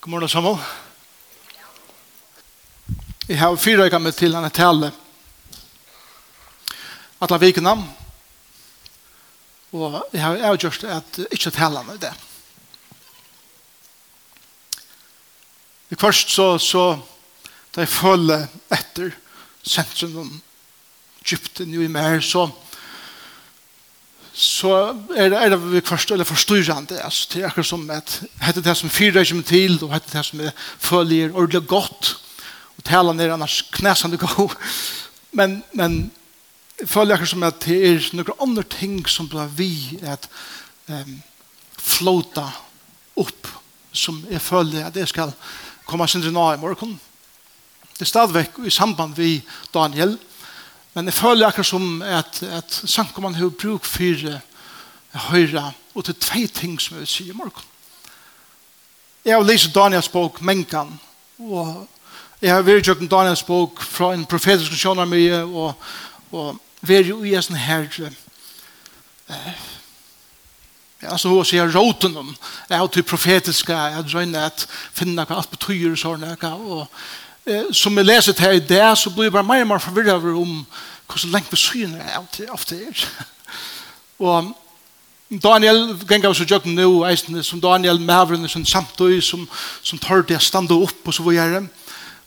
God morgen, Samuel. Jeg har fire øyne med til henne tale. Atla vikene. Og jeg har avgjørst at ikke tale med det. I først så, så da jeg følger etter sentrum om Egypten jo i mer, så så er det, er det vi forstår, eller forstyrrende. Altså, det er akkurat som at hette det som fyrer ikke til, og hette det som er følger ordentlig godt, og talen er annars knæsende god. Men, men jeg føler akkurat som at det er noen andre ting som blir vi at um, flåta opp, som jeg føler at jeg skal komme sin til nå i morgen. Det er stadigvæk i samband med Daniel, Men jeg føler akkurat som at, at samkommene har bruk for å høre og til tve ting som jeg vil si i morgen. Jeg har lyst Daniels bok, Menkan, og jeg har vært gjort Daniels bok fra en profetisk sjønner mye, og, og vært jo i en sånn her eh, Ja, så hun sier råten om, jeg har til profetiske, jeg drønner at finne hva alt betyr og sånn, og som vi leser til i det, så blir vi bare mer og mer forvirret over om hvordan lengt syner er alltid, ofte er. og Daniel ganger så jøkken nå, eisen, som Daniel Mavren, som samtøy, som, som tar det å stande opp og så videre.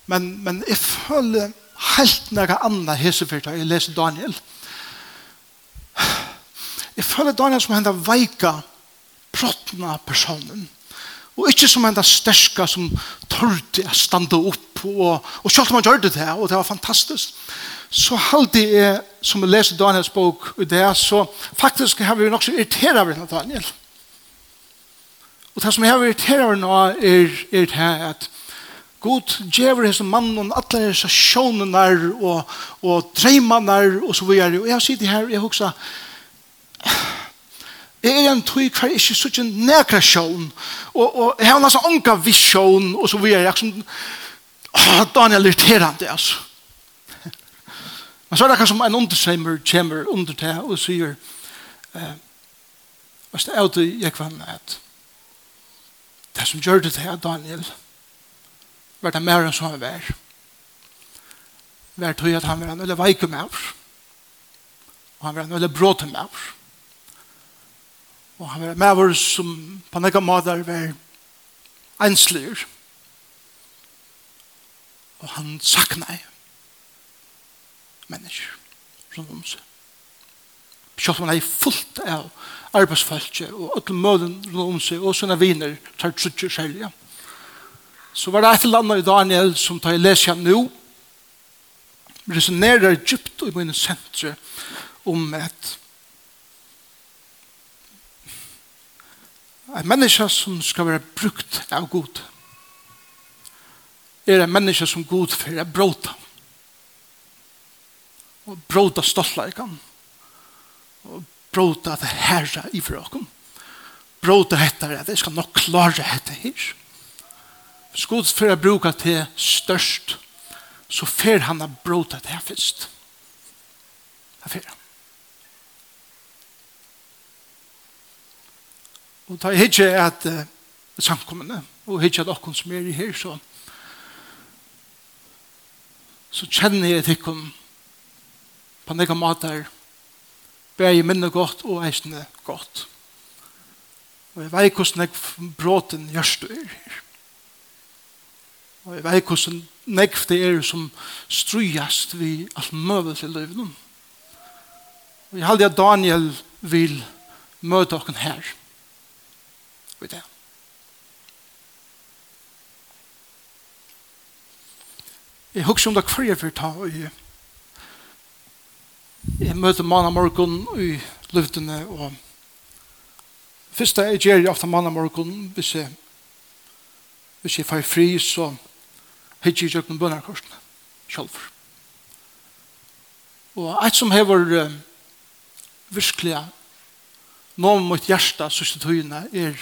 Men, men jeg føler helt noe annet hesefyrt jeg leser Daniel. Jeg føler Daniel som hender veika, brottna personen. Og ikke som en sterska som tørte å stande opp. Og, og selv om han gjør det det, og det var fantastisk, så halde jeg, som jeg leser Daniels bok, i det så faktisk har vi nok så irriteret over Daniel. Og det som jeg har irriteret over nå, er, er det her at God djever mann og alle hese sjånene og, og dreimene og så videre. Og jeg sitter her, og jeg husker, Jeg er en tog hver ikke så ikke nekra sjån, og, og jeg har nesten ånka visjån, og så videre, jeg som, åh, Daniel er irriterende, altså. Men så er det akkurat som en underseimer kommer under det og sier, eh, hvis det er det jeg kvann at det som gjør det til Daniel, var det mer enn som han var. Var tog at han var en veldig veik med oss, og han var en veldig bråte med oss. Og han var med oss som på nekka måter var enslir. Og han sakna mennesker rundt om seg. Kjøtt man er fullt av arbeidsfølge og alle møden rundt om seg og sånne viner tar trutje selv. Så var det et eller annet i Daniel som tar jeg leser nå resonerer djupt i mine sentre om at En menneske som skal være brukt av god er en menneske som god for å bråta. Og bråta stoltleikene. Og bråta at herre i for åkken. Bråta etter at jeg skal nok klare dette her. Hvis god for å bruke til størst, så fer han å bråta her først. Det fer han. Og ta hitje at uh, samkommende, og hitje at okkon som er i her, så, så kjenner jeg tikkun på nekka matar, ber jeg minne godt og eisne godt. Og jeg vei hvordan jeg bråten gjørst er her. Og jeg vei hvordan nekv det er som strujast vi alt møvet til løyvnum. Og jeg halde at Daniel vil møte okken her i det. Jeg husker om det hver jeg vil ta og jeg, jeg møter manna morgen i luftene og først jeg gjør ofte mann manna morgen hvis jeg hvis jeg får fri så hittir jeg gjør noen bønnerkorsene selv. Og et som hever uh, virkelig noen mot hjertet siste tøyene er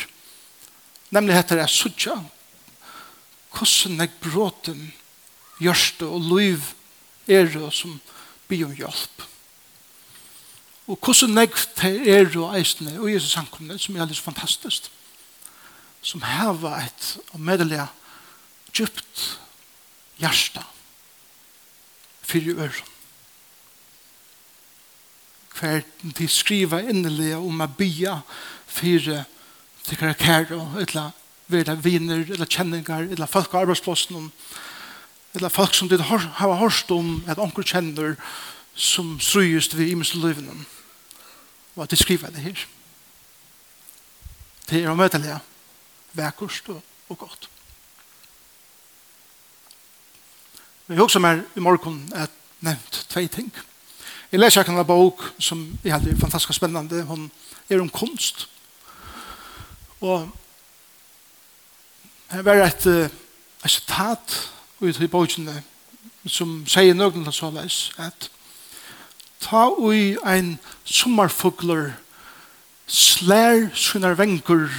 Nemlig heter det suttja. Hvordan jeg bråten gjørste og liv er det som blir om hjelp. Og hvordan jeg er det eisene og Jesus ankomne som er litt fantastisk. Som har et og medelig djupt hjärsta i øren. Hver de skriva innelig om å bya fire øren tykkara kære, eller vera viner, eller kjenninger, eller folk av arbeidsplassen, eller folk som det har hørt om, at onker kjenner, som strøyest ved imensløyvene. Og at de skriver det her. Det er å møte det, vekkost og, og godt. Men jeg også mer i morgen at nevnt tve ting. Jeg leser ikke en bok som jeg hadde fantastisk spennende. Hun er om kunst. Og det var et, et citat ut i bøkene som sier noe til såleis at ta ui ein sommerfugler slær sunar vengur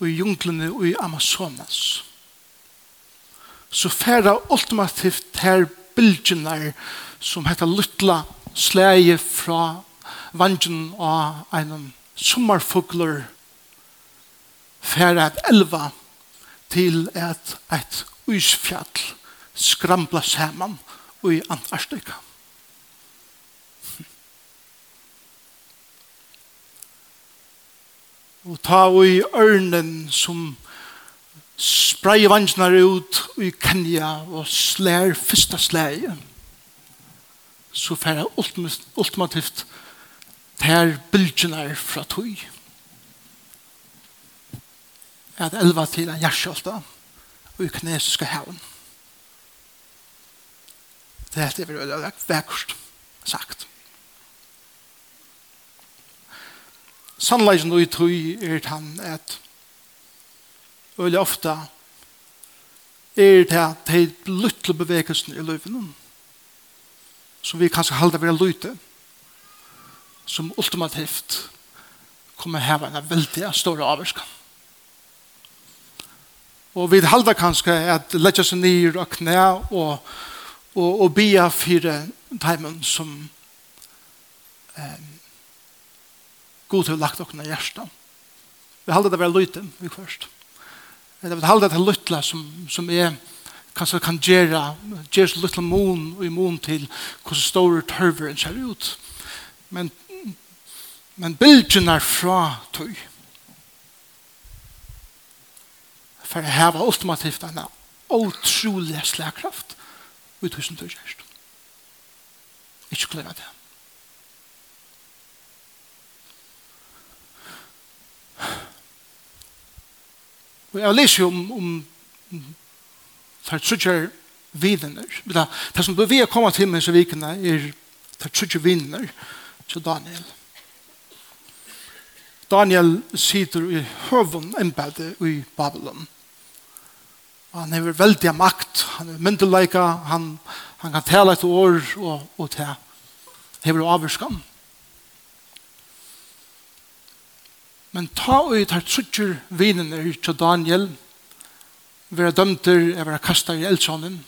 i junglene i Amazonas. Så færa ultimativt her bildjenar som heter luttla slæge fra vangen av en sommerfugler fer at elva til at et isfjall skrambla saman i Antarktika. Og ta i ørnen som spraye vansnar ut i Kenya og slær fyrsta slæge så færa ultimativt ter bylgjene fra tøy at elva til en hjerskjolta og i kinesiske haven. Det er det veldig veldig vekkert sagt. Sannleisen og i tøy er han at veldig ofte er det de lytte bevegelsen i løyven som vi kanskje halda vera lytte som ultimativt kommer her en veldig stor avvarskan Og vi halda kanskje at letja seg nir og knæ og, og, og bia fire teimen som eh, god har lagt okna hjersta. Vi halda det være lyte vi først. Vi halda det lytla som, som er kanskje kan gjøre gjøre så lytla mån og i mån til hvordan store tørver ser ut. Men, men bildjen er fra tøy for å heve ultimativt denne utrolig slagkraft i tusen til kjæreste. Ikke glemme det. Og jeg leser jo om, om tar trutjer vidner. Det som vi har kommet til med så vikene er tar trutjer vidner til Daniel. Daniel sitter i høven embedet i Babylon han har veldig makt, han er myndeleika, han, han kan tale et år og, og til hever avvirskam. Men ta og i tar trutjer vinen er til Daniel, vera dømter, er være kastet i eldsånden,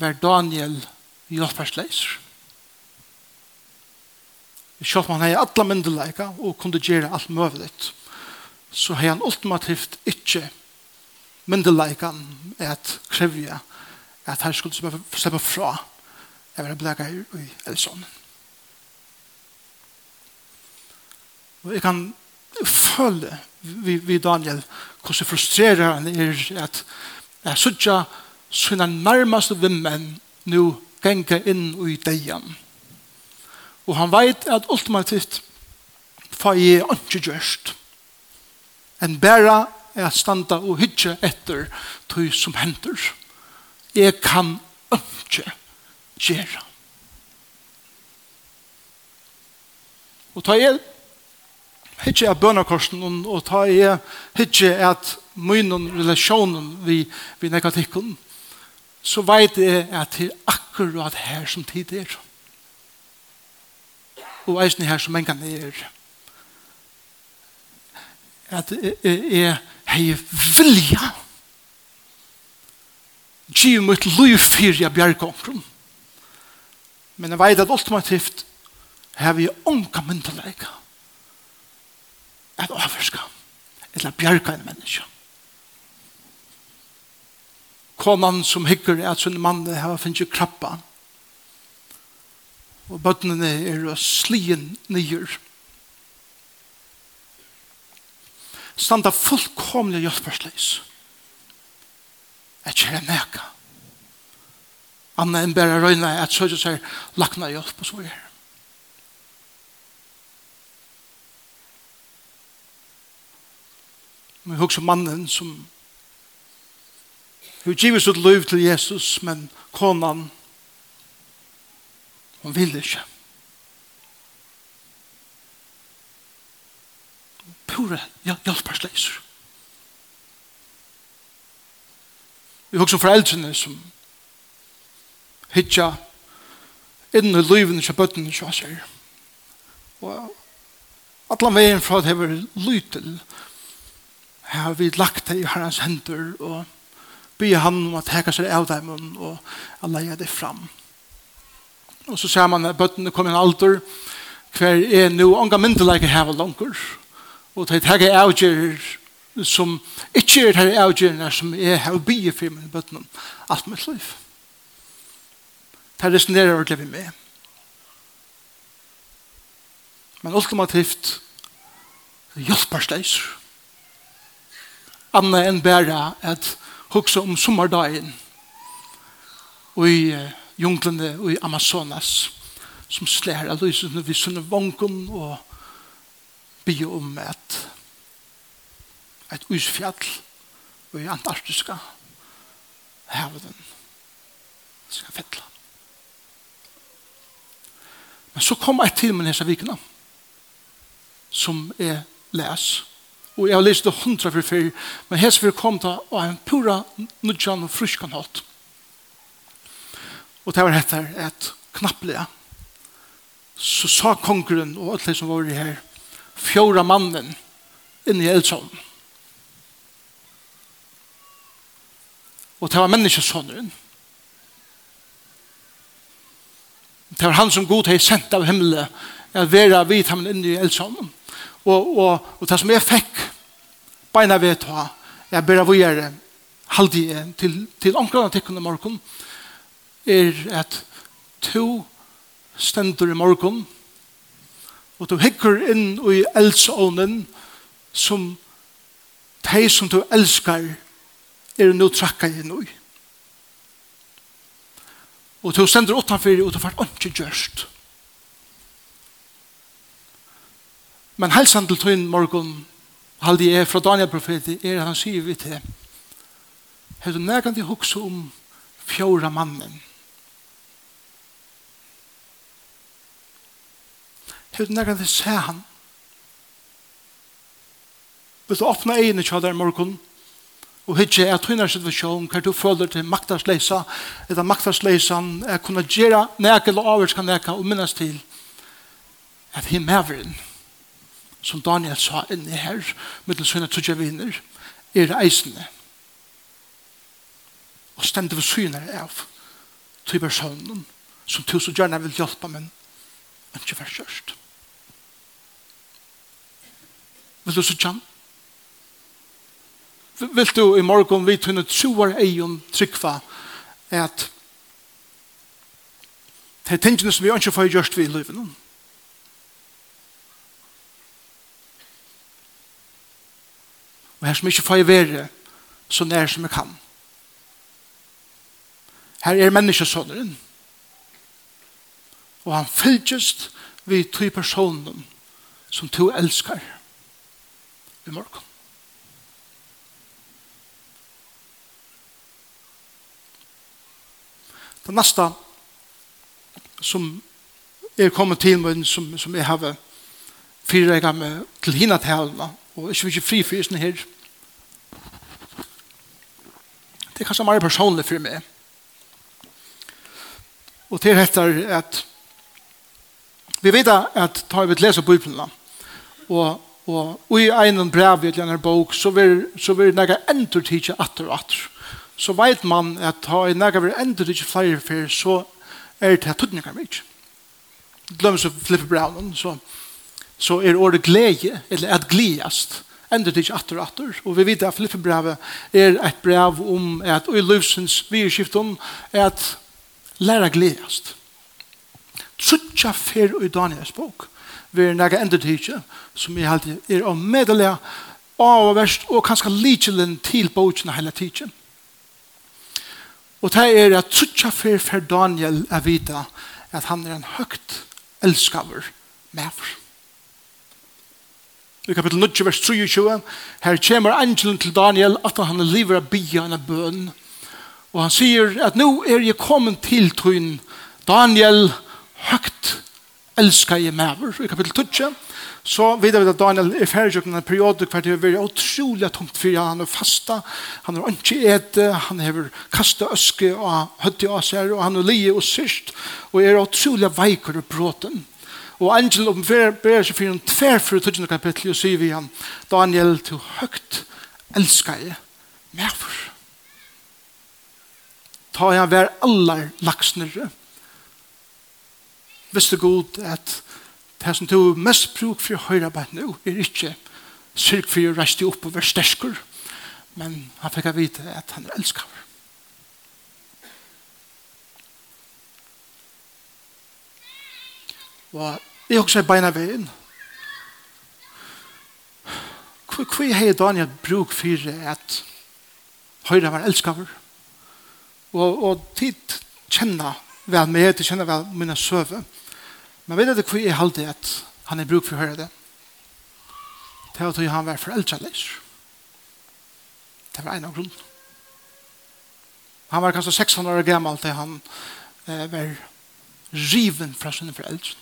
vera Daniel hjelpersleiser. Sjått man hei atla myndeleika og kunne gjøre alt møveligt, så har han ultimativt ikkje myndeleikan at krevja at han skulle slippe fra jeg var blæka i Elson. Og jeg kan føle vi, vi Daniel hvordan frustrerer han er at jeg sutja sina nærmeste vimmen nu genga inn i deian. Og han veit at ultimativt får jeg ikke gjørst en bæra er at standa og hytje etter tog som hender. Jeg kan ikke gjøre. Og ta jeg hytje av bønakorsen og ta jeg hytje at mynen relasjonen vi, vi negatikken så vet jeg at det er akkurat her som tid er. Og eisen her som engan er. At jeg, jeg, hei vilja? Giv mot liv fyrir jeg bjergkongrum men jeg veit at ultimativt hei vi unga myndalega at avverska eller bjerga en menneska konan som hyggur at sin mann har finnst krabba og bøttene er slien nyer standa fullkomlig hjelpersleis. Jeg kjære meka. Anna enn bæra røyna at søgja seg lakna hjelp og så er. Men husker mannen som hun giver sitt liv til Jesus, men konan hun vil ikke. pura hjelpersleiser. Vi husker foreldrene som hitja inn i livene til bøttene til oss her. Og alle veien fra det var lytel har vi lagt det i hans hender og be han om å teka seg av dem og alle gjør det fram. Og så ser man at bøttene kom i en alder hver er nå unga myndelæge her og langer og det her er avgjører som ikke er det avgjørende som er her og bygge for mine bøttene alt mitt liv. Det resonerer ordentlig vi med. Men ultimativt hjelper hjelpersleis. Anna enn bæra at hugsa om sommerdagen og i junglene og i Amazonas som slær av lysene vi sunne vanken og bygge om et et usfjall og i antarktiska. Hevden skal fettla. Men så kom jeg til min hese vikene som er les. Og jeg har lest det hundra for fyr men hese for kom da og en pura nudjan og fruskan hatt. Og det var etter et knapplega så sa kongren og alle som var her fjóra mannen inn i eldsån. Og det var menneskesåneren. Det var han som god hei sendt av himmelen at vera vidt ham inn i eldsån. Og, og, og det som jeg fikk beina ved ta, jeg bera vujere halvdige til, til omkring av tikkene morgen er at to stendur i morgen og du hikker inn i eldsånen som de som du elskar er nå trakka inn i. Og du sender utanfor og du får ikke gjørst. Men helsan til tøyen morgon halde jeg fra Daniel profeti er han sier vi til Hei du nærkant i hukse om fjóra mannen til når de se han. Hvis du åpner øynene til deg i morgen, og hitje er tøyner situasjon, hva du føler til maktasleisa, etter maktasleisan, er kunne gjøre nek eller avgjørska nek, og minnes til at himmeveren, som Daniel sa inne her, med mittel sønne tøtja viner, er eisende. Og stendte vi syner av tøy personen, som tusen gjerne vil hjelpe, men ikke vær kjørst. Vil du så han? Vil du i morgon vi tunne troar eion tryggva at det er tingene som vi ønsker for å gjøre vi i livet noen. Og her som ikke får være så nær som jeg kan. Her er menneskesåneren. Og han fylltjest vi to personen som to elskar i morgen. Det neste som er kommet til meg, som, som jeg har fire med til hinna talene, og ikke mye fri fyrsen her, det er kanskje mer personlig for meg. Og det heter at vi vet at tar vi leser Bibelen, og Og i en brev i denne bok, så vil, så vil nægge endur tidsje atter og atter. Så vet man at ha i nægge vil endur tidsje flere fyr, så er det til tøtninger mye. Glemmer så Flippe Brownen, så, så er ordet glede, eller at gledast, endur tidsje atter og atter. Og vi vet at Flippe brevet er et brev om at i løvsens vidskiften er at lære gledest. Trutja fyr i Daniels bok vi er nægge endetidje, som jeg alltid er å medelige, av og verst, og kanskje likelen til bøtjene hele tidje. Og det er at suttja for for Daniel er vita at han er en høgt elskaver mever. I kapitel 9, vers 23, her kommer angelen til Daniel at han lever av bia en bøn. Og han sier at nå er jeg kommet til tøyen Daniel høgt elskar i maver i kapittel 12 så vidar vi at Daniel er ferdig i en periode hver det er veldig utrolig tungt for han er fasta. Han er ikke et han har kastet øske og høtt i oss her og han er lige og syrst og er utrolig veiker og bråten og angel omberer seg for en tver for 12 kapittel, og sier vi han Daniel til høgt jeg med maver ta jeg hver aller laksnere visste god at det som du mest bruk for å høre på nå er ikke syrk for å reiste opp og være stersker men han fikk vite at han er elsker og jeg også er beina veien hva er Daniel bruk for at høyre var elskaver og, og tid kjenner vel med, tid kjenner vel mine søve Men vet du hva jeg halte at han er bruk for å høre det? Det var at han var foreldrelig. Det var en av grunnen. Han var kanskje 600 år gammel til han eh, var riven fra sine foreldre.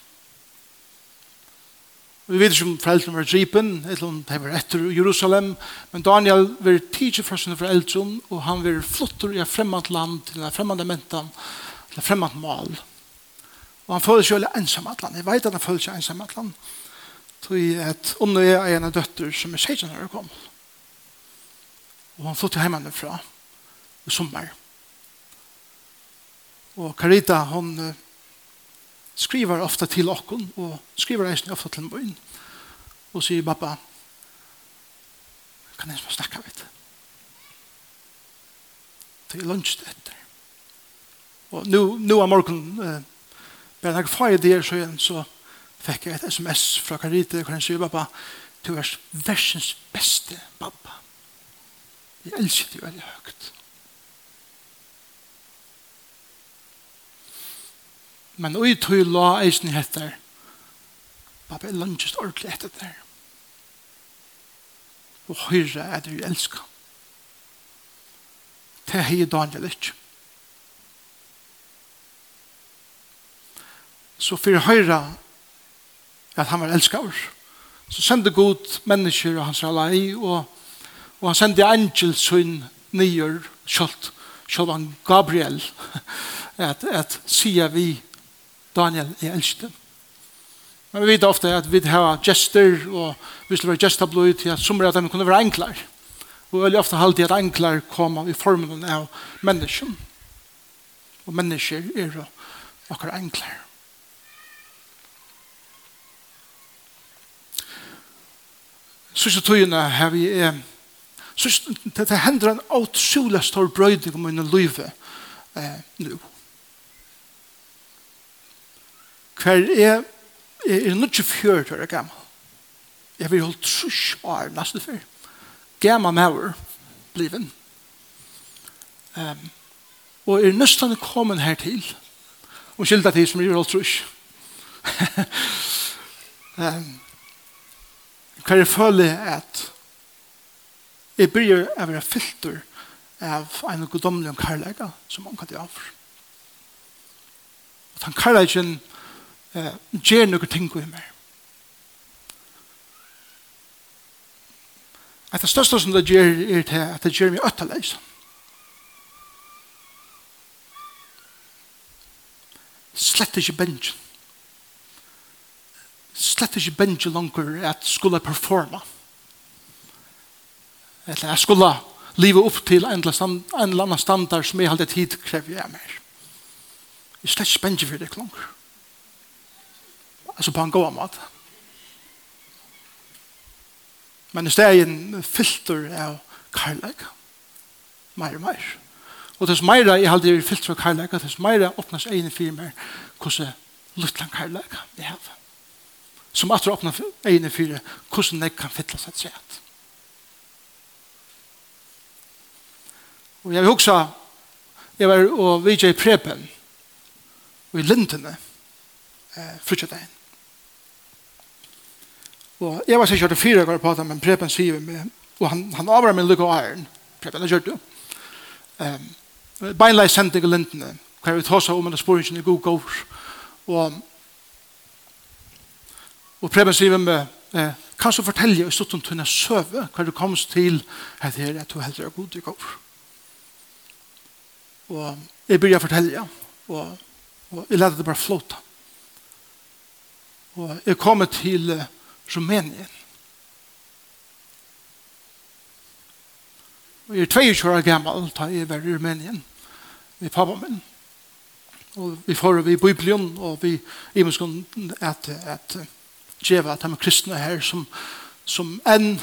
Vi vet ikke om foreldrene var dripen, eller om de var etter Jerusalem, men Daniel var tidlig fra sine foreldre, og han var flottur i et fremmed land, til en fremmed mentan, til en fremmed mal. Og Og han føler seg veldig ensam atlan. Jeg vet at han føler seg ensam at atlan. Tog at Onne er en av døtter som er 16 år kom. Og han flyttet hjemme fra i sommer. Og Carita, hon skriver ofta til okkon, og skriver eisen ofta til bøyen Og sier, pappa, kan jeg som snakka vidt? Det er lunsj etter. Og nu, nu er morgen, eh, Bare når jeg får ideer så igjen, så fikk jeg et sms fra Karite, hvor han sier, pappa, du er versens beste pappa. Jeg elsker deg veldig høyt. Men ui tui la eisen heter, pappa, er lønnes ordentlig etter der. Og høyre er du elsker. Det er hei Daniel ikke. så fyrir høyra at han var elskar. Så sende god mennesker og hans alai, og, og han sende angel sin nyer, kjalt, kjalt han Gabriel, at, at sier vi Daniel er elskar. Men vi vet ofte at vi har gester, og vi skulle være gestablod til at sommer av dem kunne være enklare. Og veldig ofte halde at enklare kommer i formen av mennesken. Og mennesker er akkurat enklare. Sørste tøyene har vi er det, det hender en utrolig stor brøyding om mine liv eh, nå. Hver er jeg er nødt til fjør til å gammel. Jeg vil holde trus år nesten før. Gammel maver bliven. Um, og er nesten kommet her til. Og skyldet til som gjør holdt trus. um, hva jeg føler at jeg blir å være filter av en godomlig om karlæga som man kan gjøre avr. Og den karlægen eh, gjør noen ting i meg. At det største som det gjør er til at det gjør meg øtterleis. Slett ikke bensjen slett ikke benge langer at skulle performa. Eller jeg skulle leve opp til en eller annen standard som jeg hadde tid krever jeg mer. Jeg slett ikke benge for det langer. Altså på en god måte. Men i stedet en filter av karlæg. Mer og mer. Og dess mer jeg hadde filter av karlæg, dess mer åpnes ene firmer hvordan luttland karlæg jeg har som at åpna øynene for hvordan de kan fytle seg trett. Og jeg vil huske, jeg var og vidtje i Preben, og i lintene, eh, fruttet deg Og jeg var sikkert fire ganger på det, men Preben sier meg, og han, han avrar min lykke og æren, Preben har gjort det. Um, Beinleis sendte jeg i lintene, hva jeg vil ta seg om en spørsmål i god gård, og Og Preben sier med, eh, kan du fortelle i stort om tunne søve, hva du kom til at det er at du heller er god i går. Og jeg begynner å fortelle, og, og jeg lærte det bare flåta. Og jeg kom til Rumænien. Og jeg er 22 år gammel da jeg var i Rumænien med pappa min. Og vi får vi i Bibelen og vi i muskene at, at, at djeva at de kristne her som, som enn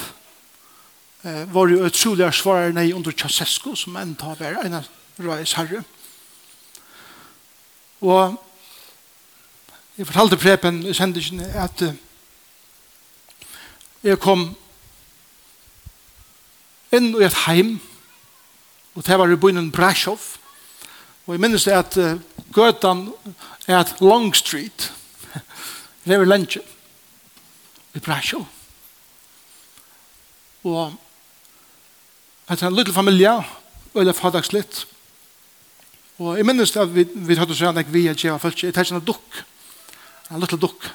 eh, var jo utrolig svarer nei under Ceausescu som enn tar være en av røys herre. Og jeg fortalte prepen i sendingen at eh, jeg kom inn i et heim og det var i byen Brasov og jeg minnes det at uh, Gøtan er at Long Street det var lenge vibrasjon. Og at en liten familie, eller fadagslitt, og jeg minnes at vi, vi hadde sånn at vi er gjerne folk, jeg tar ikke en dukk, en liten dukk.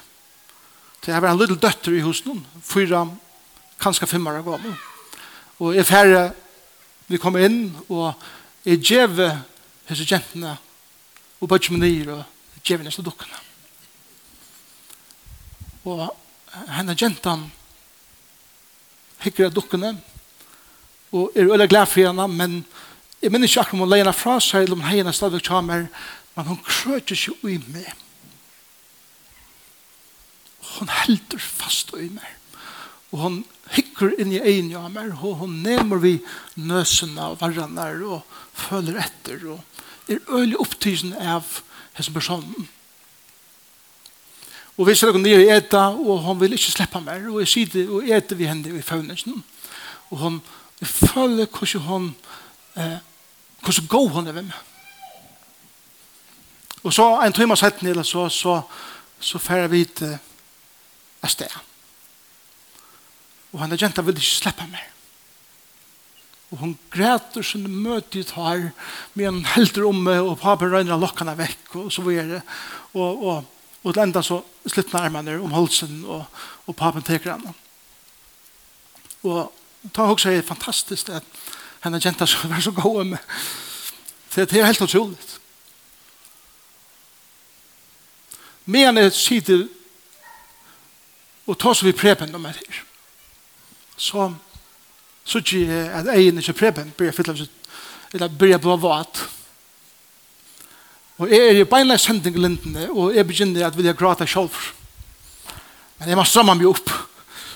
Så jeg var en liten døtter i husen, fyra, kanskje fem år gammel. Og jeg færre, vi kom inn, og jeg gjev hese jentene, og bare nyr, og gjev nesten dukkene. Og henne gentan hikker av dukkene og er øyla glad for henne men jeg minner ikke akkurat om å leie henne fra seg eller om henne stadig kommer men hun krøter ikke ui med hun helder fast ui meg og hun hikker inn i egen av meg og hun nemer vi nøsene og varrene og føler etter og er øyla opptidsen av henne personen Og vi ser nere i eta, og hon vil ikke slippe mer. Og jeg sier det, og eta vi henne i fauningen. Og hon føler hvordan hon, eh, hvordan god hon er ved meg. Og så en timme sett ned, så, så, så færer vi til av sted. Og henne jenta vil ikke slippe mer. Og hun græter sin møte i tar, med en helter om meg, og papen røyner av lokkene vekk, og så videre. Og, og Og til enda så sluttna armene om halsen og, og papen teker henne. Og ta også er fantastisk at henne jenta som var så god med. Det er helt utrolig. Men jeg sitter og tar så vi preben om her. Så så ikke at egen ikke preben blir fyllt av eller blir blå vatt Og jeg er i beinleis sending i lindene, og jeg begynner at vilja grata sjálf. Men jeg må stramma meg opp.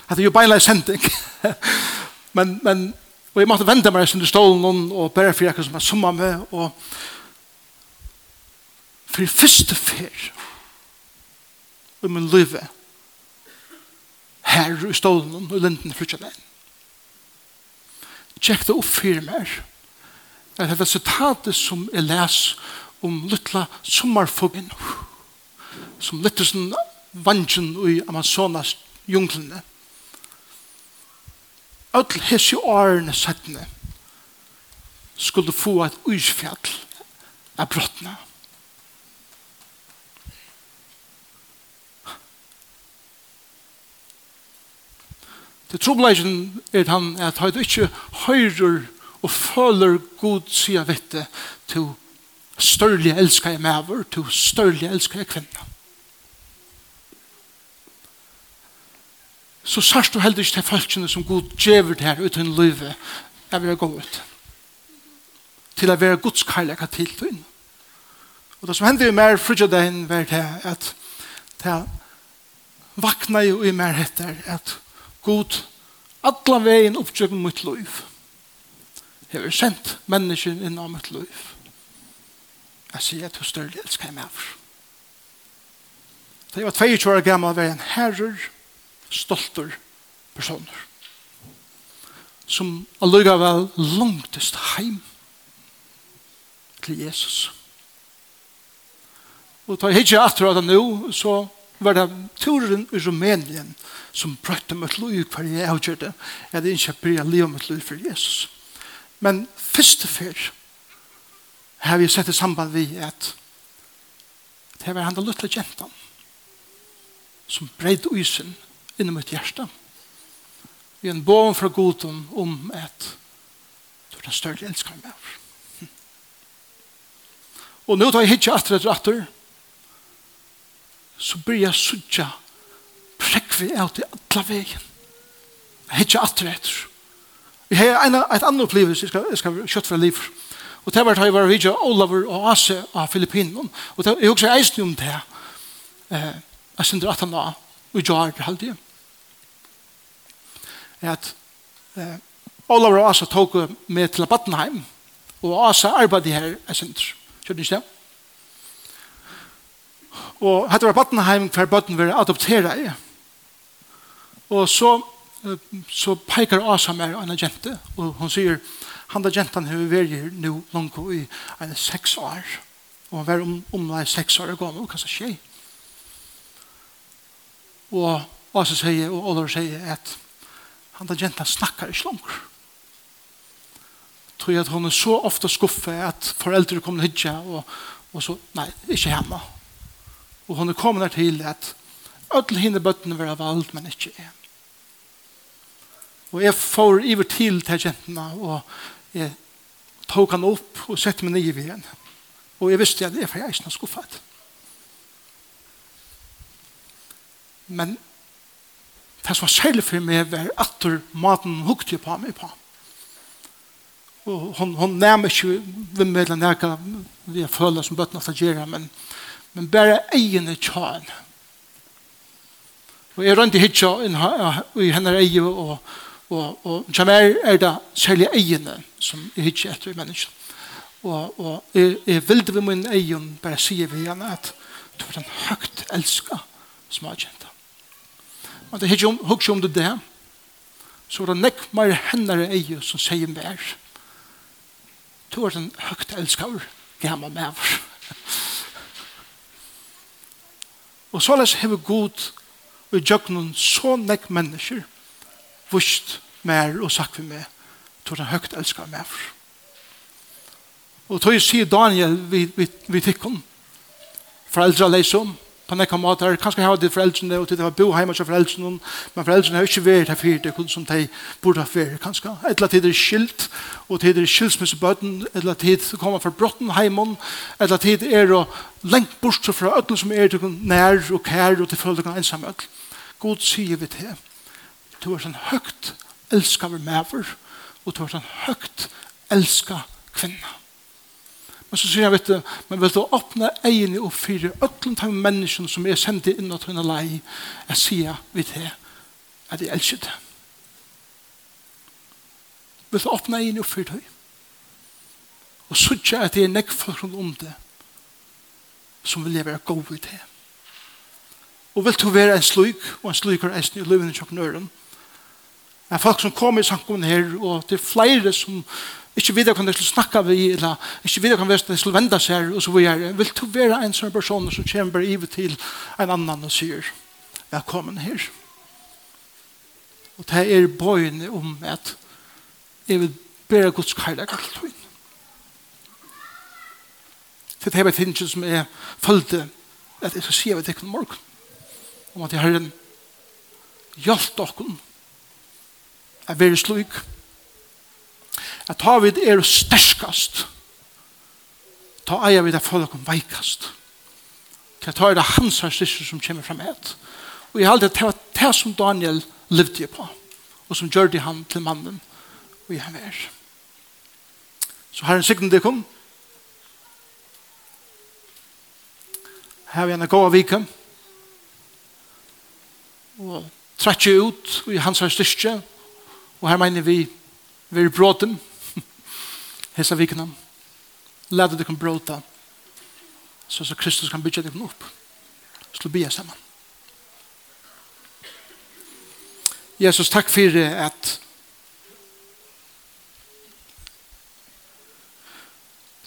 At det er jo beinleis sending. men, men, og jeg måtte vente meg i stolen og bare for jeg som er summa med, og for første fer i min liv her i stolen og lindene flytja meg. Tjekk det opp for meg det er det sitatet som jeg leser om lytla sommarfuggen som lytter sin vansjen i Amazonas junglene. Öll hessi årene settene skulle få et uisfjall av brottene. Det trobleisen er han at han ikke høyrer og føler god sida vette til størlig elsker jeg maver, til størlig elsker jeg kvinner. Så sørst du heller ikke til folkene som god djever det her uten livet, jeg vil gå ut. Til å være Guds kærlighet til til. Og det som hendte i mer frutja dagen var det at det vakna jo i mer heter at god alla veien oppgjøkken mot liv. Jeg har sendt menneskene inn av mitt liv. Jeg sier at du større elsker jeg meg. Da jeg var 22 år gammel var jeg en herrer, stolter personer. Som allugavel langtest heim til Jesus. Og da jeg ikke atter av det nå, så var det turen i Rumænien som brøtte mitt liv hver jeg avgjørte. Jeg hadde ikke bryr livet mitt liv for Jesus. Men første fyrt har vi sett i samband vi at det var han da luttla gentan som breid uisen innom mitt hjärsta i en bån fra goden om at du er den større elskar meg. Og nå tar jeg hitje atter etter atter så blir jeg sudja prekvi av til alla vegen. Jeg hitje atter etter. Vi har en, et annet opplevelse, jeg skal, jeg skal kjøtt fra livet Og det var da jeg var vidtja Olavur og Ase av Filippinen. Og det, jeg husker eisen om det. Eh, jeg synes at han var og gjør det halvdige. At eh, Olavur og Ase tok med til Battenheim. Og Ase arbeidde her, jeg synder. Kjørte ikke det? Og hette var Battenheim hver bøtten var adopteret i. Og så, så peker Asa mer en jente. Og hun sier, Han da gentan har vært her nå langt i en seks år. Og han var om, om det er seks år gammel, hva skal skje? Og Asa sier, og Oliver sier at han da gentan snakkar ikke langt. Tror jeg at hon er så ofte skuffet at foreldre kommer til og, og så, nei, ikke hjemme. Og hon er kommet der til at alle hinne bøttene var valgt, men ikke jeg. Og jeg får iver til til jentene, og Jeg tok han opp og sette meg nye ved igjen. Og jeg visste at det er for jeg er ikke noe skuffet. Men det som var særlig for meg var at maten hukte på meg på. Og hon, hon nærmer ikke hvem med den her vi har følt som bøttene ofte gjør, men, men bare egne tjøen. Og jeg rønte hit i henne egen og Og, og som er, er det særlig eiene som er ikke etter mennesken. Og, og jeg, jeg vil det ved min egen bare sier vi igjen at du er en høyt elsket som har kjent. Men det er ikke om, ikke om det det, så er det nekk mer hender eie som sier mer. Du er en høyt elsket gammel maver. og så les hever god og i så nekk mennesker vust mer og sagt vi meg, tog den høyt elskar mer. Og tog jeg sier Daniel vi, vi, vi fikk tikkun, foreldre leisom, på nekka måter, kanskje hava det foreldrene, og det var bo heima til foreldrene, men foreldrene har ikke vært her fyrir det, som de burde ha vært, kanskje. Et eller tid er skilt, og tid er skilsmissebøten, et eller tid kommer fra brotten heimon, et eller tid er å lengt bort fra ødlen som er til nær og kær, og til følge kan ensam ødlen. God sier vi til Du er sånn høgt elska vi mever, og du er sånn høgt elska kvinna. Men så sier jeg, vet du, men vil du åpne egene og fyre øklen til menneskene som er sendt inn og tøyne lei, jeg sier, vi til at jeg elsker det. Vil du åpne egene og fyre høy? Og så sørge at det er nekk folk om det, som vil leve god i det. Og vil du være en slug, og en slug er eisen i løvene i kjøkken øren, Men folk som kommer i samkomne her, og det er flere som ikke videre kan det til snakka vi, eller ikke videre kan det til vende seg, og så videre. Vil du være en sånn person som kommer bare ivet til en annan og sier, jeg er her. Og det er bøyene om at jeg vil bære Guds kærlighet alt inn. Det er det ting som jeg følte at jeg skal si av det ikke morgen. Om at jeg har en hjelp dere er veri slik at ta vid er sterskast ta eier vid er folk om veikast. Kan ta er det hans hans syster som kommer fram et og jeg halde det var det som Daniel levde på og som gjør det han til mannen og jeg er. Så har en sikten det kom her vi en gå av vike og trekje ut i hans hans styrke Og her mener vi, vi er bråten, hessa vikna, lade kan bråta, så så Kristus kan bygge dere opp. Så Slå bia sammen. Jesus, takk for at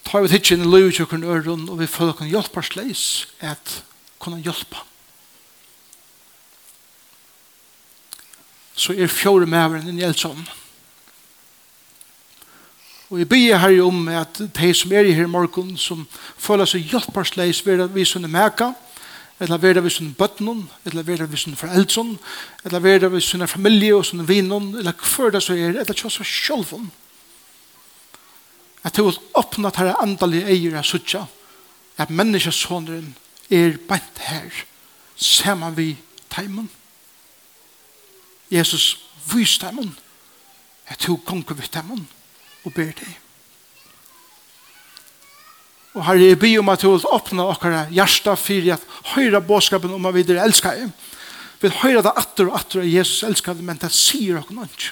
tar vi tidsin i livet og kun øron og vi hjelpe oss leis at kunne hjelpa. så er fjore mæveren en i Og jeg byr her om at de som er i her morgen, som føler seg hjelparsleis ved at vi sånne mæka, eller ved at vi sånne bøttenen, eller ved at vi sånne foreldren, eller ved at vi sånne familie og sånne vinen, eller hva det så er, eller hva så selv om. At det åpne åpnet her andalige eier av suttja, at menneskesåneren er bant her, sammen vi teimen. Jesus vis dem at du konger vitt dem og ber deg og her er byr om at du vil åpne okkara hjärsta fyrir at høyra båskapen om at vi dere elskar jeg vil høyra det atter og atter at Jesus elskar deg, men det sier okkar noe.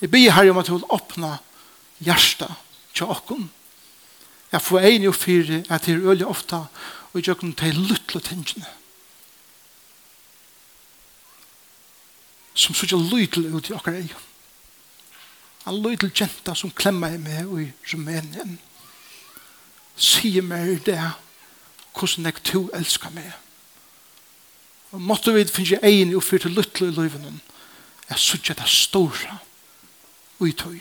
jeg byr her om at du vil åpne hjärsta til okkar jeg får enig og fyrir at det er øyelig ofte og jeg gjør noen til luttlo tingene som så ikke ut i okker egen. En lydel jenta som klemmer meg i Rumænien. Sier meg det hvordan jeg to elsker meg. Og måtte vi finne egen og fyrt lytle i løyvene. Jeg synes det er store og i tøy.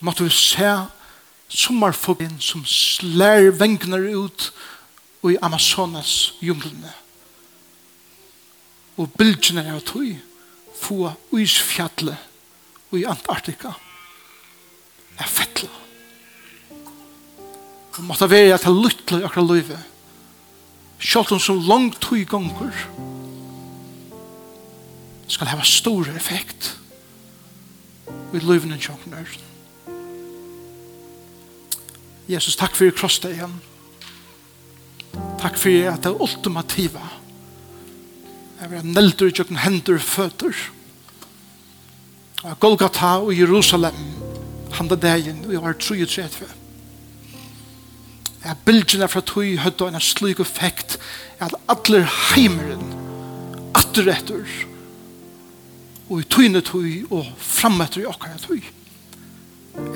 Måtte vi se sommerfuglen som slær vengner ut i Amazonas junglerna og bildene av tøy få isfjallet i Antarktika er fettla. Og måtte være at til lytte i akkurat løyve. Sjalt om som langt tøy ganger skal ha stor effekt i løyvene tjokken der. Jesus, takk for i kross deg igjen. Takk for at det ultimativa er Jeg vil ha nelter i kjøkken hender og føtter. Og Golgata og Jerusalem handa dagen og jeg var 33. Jeg bildgjene fra tog og en slik effekt at alle heimeren atter etter og i tøyne tøy og frametter i okkar tøy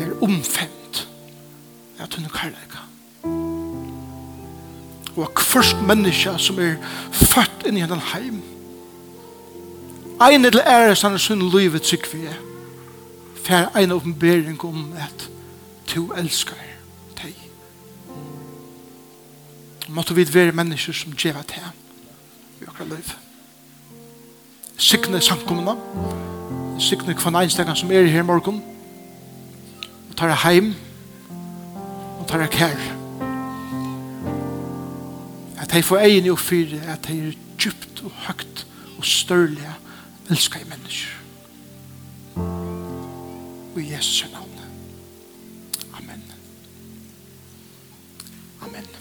er omfemt av tøyne karlæka og hvert menneske som er født inn i den heimen Ein eller ære sann er sunn livet trygg vi jeg. Fær ein åpenbering om at to elskar deg. Måtte vi være mennesker som gjeva til i okra liv. Sikne samkommende. Sikne kvann einstegan som er her i morgen. Og tar heim. Og tar kær. At de får egen i og fyre at de er djupt og høgt og størlige elskar i mennesker. Og i Jesus navn. Amen. Amen.